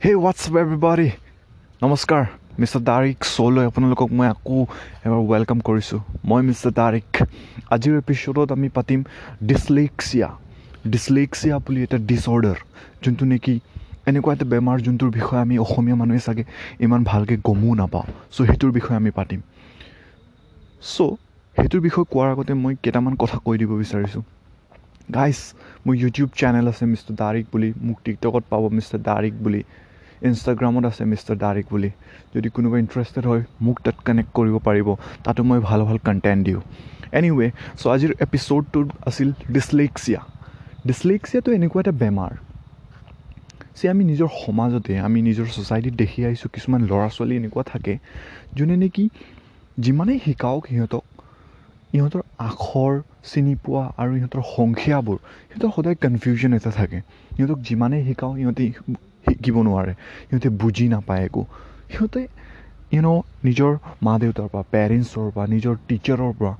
হে হোৱাটছআপ এভৰিবাডি নমস্কাৰ মিষ্টাৰ দাৰিক শ্ব'লৈ আপোনালোকক মই আকৌ এবাৰ ৱেলকাম কৰিছোঁ মই মিষ্টাৰ দাৰিক আজিৰ এপিছ'ডত আমি পাতিম ডিছলেক্সিয়া ডিছলেক্সিয়া বুলি এটা ডিছঅৰ্ডাৰ যোনটো নেকি এনেকুৱা এটা বেমাৰ যোনটোৰ বিষয়ে আমি অসমীয়া মানুহে চাগে ইমান ভালকৈ গমো নাপাওঁ চ' সেইটোৰ বিষয়ে আমি পাতিম চ' সেইটোৰ বিষয়ে কোৱাৰ আগতে মই কেইটামান কথা কৈ দিব বিচাৰিছোঁ গাইজ মোৰ ইউটিউব চেনেল আছে মিষ্টাৰ দাৰিক বুলি মোক টিকটকত পাব মিষ্টাৰ দাৰিক বুলি ইনষ্টাগ্ৰামত আছে মিষ্টাৰ দাৰিক বুলি। যদি কোনোবা ইণ্টাৰেষ্টেড হয় মোক তাত কানেক্ট কৰিব পাৰিব। তাতো মই ভাল ভাল কণ্টেণ্ট দিওঁ। এনিৱে চ' আজিৰ এপিছ'ডটোত আছিল ডিছলেক্সিয়া ডিছলেক্সিয়াটো এনেকুৱা এটা বেমাৰ। যে আমি নিজৰ সমাজতে আমি নিজৰ ছ'চাইটিত দেখি আহিছোঁ কিছুমান ল'ৰা ছোৱালী এনেকুৱা থাকে যোনে নেকি যিমানেই শিকাওক সিহঁতক ইহঁতৰ আখৰ চিনি পোৱা আৰু ইহঁতৰ সংখ্যাবোৰ সিহঁতৰ সদায় কনফিউজন এটা থাকে। সিহঁতক যিমানেই শিকাওঁ সিহঁতে শিকিব নোৱাৰে। সিহঁতে বুজি নাপায় একো। সিহঁতে ইউন' নিজৰ মা দেউতাৰ পৰা পেৰেণ্টছৰ পৰা নিজৰ টিচাৰৰ পৰা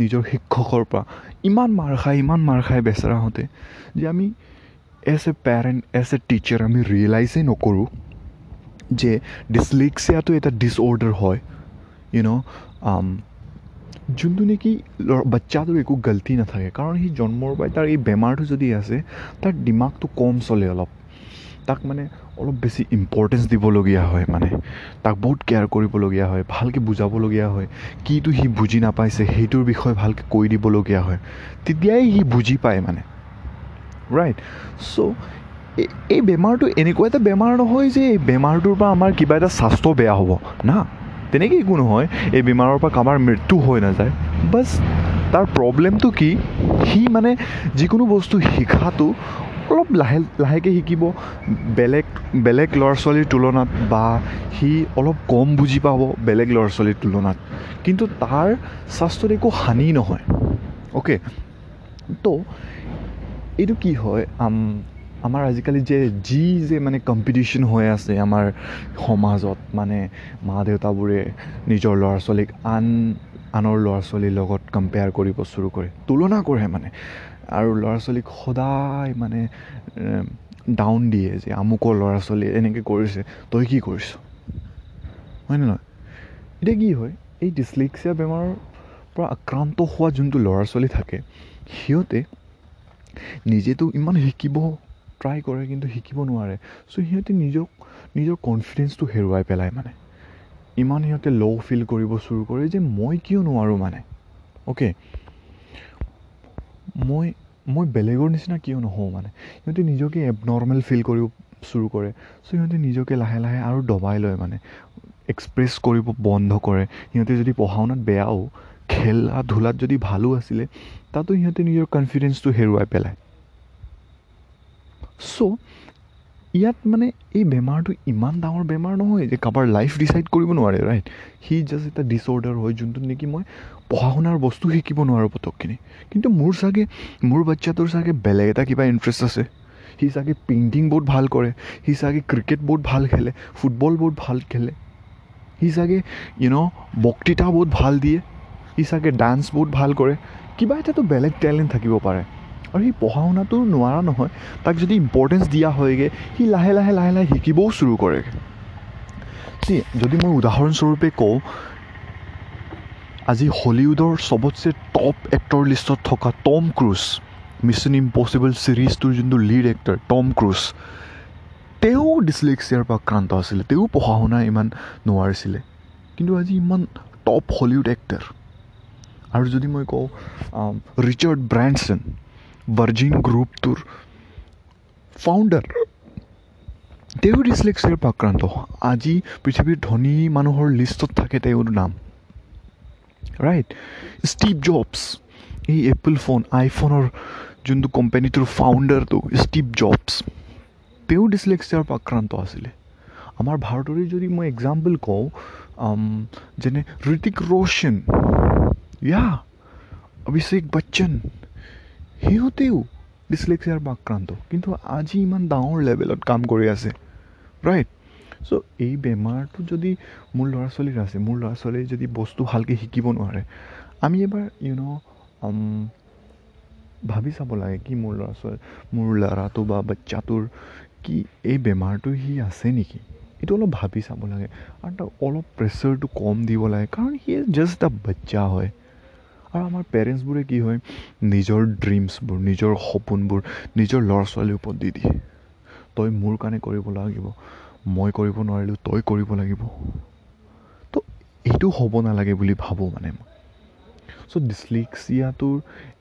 নিজৰ শিক্ষকৰ পৰা ইমান মাৰ খায় ইমান মাৰ খায় বেচেৰাহঁতে যে আমি as a parent as a teacher আমি ৰিয়েলাইজেই নকৰোঁ যে ডিছলেক্সিয়াটো এটা ডিছঅৰ্ডাৰ হয় ইউন' যোনটো নেকি বাচ্চাটোৰ একো গলতি নাথাকে। কাৰণ সি জন্মৰ পৰাই তাৰ এই বেমাৰটো যদি আছে তাৰ দিমাগটো কম চলে অলপ। তাক মানে অলপ বেছি ইম্পৰ্টেঞ্চ দিবলগীয়া হয় মানে। তাক বহুত কেয়াৰ কৰিবলগীয়া হয় ভালকৈ বুজাবলগীয়া হয় কিটো সি বুজি নাপাইছে সেইটোৰ বিষয়ে ভালকৈ কৈ দিবলগীয়া হয়। তেতিয়াই সি বুজি পায় মানে। ৰাইট চ' এই বেমাৰটো এনেকুৱা এটা বেমাৰ নহয় যে এই বেমাৰটোৰ পৰা আমাৰ কিবা এটা স্বাস্থ্য বেয়া হ'ব। না তেনেকৈ একো নহয়। এই বেমাৰৰ পৰা কাৰোবাৰ মৃত্যু হৈ নাযায়। বাছ তাৰ প্ৰব্লেমটো কি? সি মানে যিকোনো বস্তু শিকাটো অলপ লাহে লাহেকৈ শিকিব। বেলেগ বেলেগ ল'ৰা ছোৱালীৰ তুলনাত বা সি অলপ কম বুজি পাব বেলেগ ল'ৰা ছোৱালীৰ তুলনাত। কিন্তু তাৰ স্বাস্থ্যত একো হানি নহয়। অ'কে তো এইটো কি হয়? আমাৰ আজিকালি যে যি যে মানে কম্পিটিশ্যন হৈ আছে আমাৰ সমাজত মানে মা দেউতাবোৰে নিজৰ ল'ৰা ছোৱালীক আন আনৰ ল'ৰা ছোৱালীৰ লগত কম্পেয়াৰ কৰিব চুৰু কৰে। তুলনা কৰে মানে। আৰু ল'ৰা ছোৱালীক সদায় মানে ডাউন দিয়ে যে আমুকৰ ল'ৰা ছোৱালীয়ে এনেকৈ কৰিছে তই কি কৰিছ? হয়নে নহয়? এতিয়া কি হয় এই ডিছলেক্সিয়া বেমাৰৰ পৰা আক্ৰান্ত হোৱা যোনটো ল'ৰা ছোৱালী থাকে সিহঁতে নিজেতো ইমান শিকিব ট্ৰাই কৰে কিন্তু শিকিব নোৱাৰে। চ' সিহঁতে নিজক নিজৰ কনফিডেঞ্চটো হেৰুৱাই পেলায় মানে। ইমান সিহঁতে ল' ফিল কৰিব চুৰু কৰে যে মই কিয় নোৱাৰোঁ মানে? অ'কে মই মই বেলেগৰ নিচিনা কিয় নহওঁ মানে? সিহঁতে নিজকে এবনৰ্মেল ফিল কৰিব চুৰু কৰে। চ' সিহঁতে নিজকে লাহে লাহে আৰু দবাই লয় মানে। এক্সপ্ৰেছ কৰিব বন্ধ কৰে। সিহঁতে যদি পঢ়া শুনাত বেয়াও খেলা ধূলাত যদি ভালো আছিলে তাতো সিহঁতে নিজৰ কনফিডেঞ্চটো হেৰুৱাই পেলায়। চ' ইয়াত মানে এই বেমাৰটো ইমান ডাঙৰ বেমাৰ নহয় যে কাৰোবাৰ লাইফ ডিচাইড কৰিব নোৱাৰে ৰাইট সি জাষ্ট এটা ডিছঅৰ্ডাৰ হয় যোনটোত নেকি মই পঢ়া শুনাৰ বস্তু শিকিব নোৱাৰোঁ পটকখিনি কিন্তু মোৰ চাগে মোৰ বাচ্চাটোৰ চাগে বেলেগ এটা কিবা ইণ্টাৰেষ্ট আছে। সি চাগে পেইণ্টিং বহুত ভাল কৰে সি চাগে ক্ৰিকেট বহুত ভাল খেলে ফুটবল বহুত ভাল খেলে। সি চাগে ইউন' বক্তৃতা বহুত ভাল দিয়ে। সি চাগে ডান্স বহুত ভাল কৰে। কিবা এটাতো বেলেগ টেলেণ্ট থাকিব পাৰে। আৰু সি পঢ়া শুনাটো নোৱাৰা নহয়। তাক যদি ইম্পৰ্টেঞ্চ দিয়া হয়গৈ সি লাহে লাহে লাহে লাহে শিকিবও চুৰু কৰেগৈ। চি যদি মই উদাহৰণস্বৰূপে কওঁ আজি হলিউডৰ চবতছে টপ এক্টৰ লিষ্টত থকা টম ক্ৰুজ মিছন ইম্পচিবল ছিৰিজটোৰ যোনটো লিড এক্টৰ টম ক্ৰুজ তেওঁ ডিছলেক্সিয়াৰ পৰা আক্ৰান্ত আছিলে। তেওঁ পঢ়া শুনা ইমান নোৱাৰিছিলে। কিন্তু আজি ইমান টপ হলিউড এক্টৰ আৰু যদি মই কওঁ ৰিচাৰ্ড ব্ৰেণ্ডছন ভাৰ্জিন গ্ৰুপটোৰ ফাউণ্ডাৰ তেওঁ ডিছলেক্সিয়াৰ পৰা আক্ৰান্ত আজি পৃথিৱীৰ ধনী মানুহৰ লিষ্টত থাকে তেওঁৰ নাম। ৰাইট ষ্টিভ জবছ এই এপল ফোন আইফোনৰ যোনটো কোম্পানীটোৰ ফাউণ্ডাৰটো ষ্টিভ জবছ তেওঁ ডিছলেক্সিয়াৰ পৰা আক্ৰান্ত আছিলে। আমাৰ ভাৰতৰে যদি মই এক্সাম্পল কওঁ যেনে ঋতিক ৰোশন ইয়া অভিষেক বচ্চন সিহঁতেও ডিছলেক্সিয়াৰ পৰা আক্ৰান্ত কিন্তু আজি ইমান ডাঙৰ লেভেলত কাম কৰি আছে ৰাইট চ' এই বেমাৰটো যদি মোৰ ল'ৰা ছোৱালীৰ আছে মোৰ ল'ৰা ছোৱালীয়ে যদি বস্তু ভালকৈ শিকিব নোৱাৰে আমি এবাৰ ইউন' ভাবি চাব লাগে কি মোৰ ল'ৰা ছোৱালী মোৰ ল'ৰাটো বা বাচ্চাটোৰ কি এই বেমাৰটো সি আছে নেকি? এইটো অলপ ভাবি চাব লাগে। আৰু তাক অলপ প্ৰেছাৰটো কম দিব লাগে কাৰণ সি জাষ্ট এটা বাচ্চা হয়। আৰু আমাৰ পেৰেণ্টছবোৰে কি হয় নিজৰ ড্ৰিমছবোৰ নিজৰ সপোনবোৰ নিজৰ ল'ৰা ছোৱালীৰ ওপৰত দি দিয়ে। তই মোৰ কাৰণে কৰিব লাগিব মই কৰিব নোৱাৰিলোঁ তই কৰিব লাগিব। তো এইটো হ'ব নালাগে বুলি ভাবোঁ মানে মই। চ' ডিছলেক্সিয়াটোৰ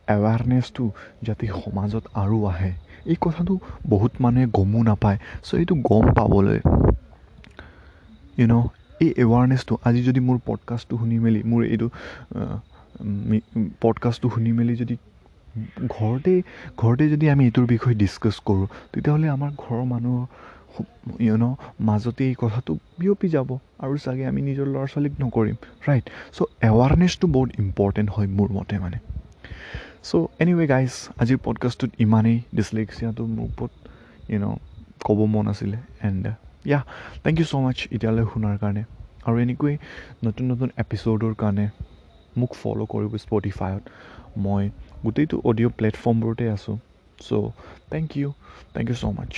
এৱাৰনেছটো যাতে সমাজত আৰু আহে এই কথাটো বহুত মানুহে গমো নাপায়। চ' এইটো গম পাবলৈ ইউ ন' এই এৱাৰনেছটো আজি যদি মোৰ পডকাষ্টটো শুনি মেলি মোৰ এইটো পডকাষ্টটো শুনি মেলি যদি ঘৰতে ঘৰতে যদি আমি এইটোৰ বিষয়ে ডিছকাছ কৰোঁ তেতিয়াহ'লে আমাৰ ঘৰৰ মানুহৰ ইউ ন' মাজতে এই কথাটো বিয়পি যাব আৰু চাগে আমি নিজৰ ল'ৰা ছোৱালীক নকৰিম ৰাইট চ' এৱাৰনেছটো বহুত ইম্পৰ্টেণ্ট হয় মোৰ মতে মানে। চ' এনিৱে গাইজ আজিৰ পডকাষ্টটোত ইমানেই। ডিছলেক্সিয়াটো মোৰ ওপৰত ইউ ন' ক'ব মন আছিলে এণ্ড ইয়া থেংক ইউ ছ' মাছ এতিয়ালৈ শুনাৰ কাৰণে। আৰু এনেকৈ নতুন নতুন এপিছ'ডৰ কাৰণে মোক ফ'ল' কৰিব স্পটিফাইত মই গোটেইটো অডিঅ' প্লেটফৰ্মবোৰতে আছোঁ। So' thank you thank you so' much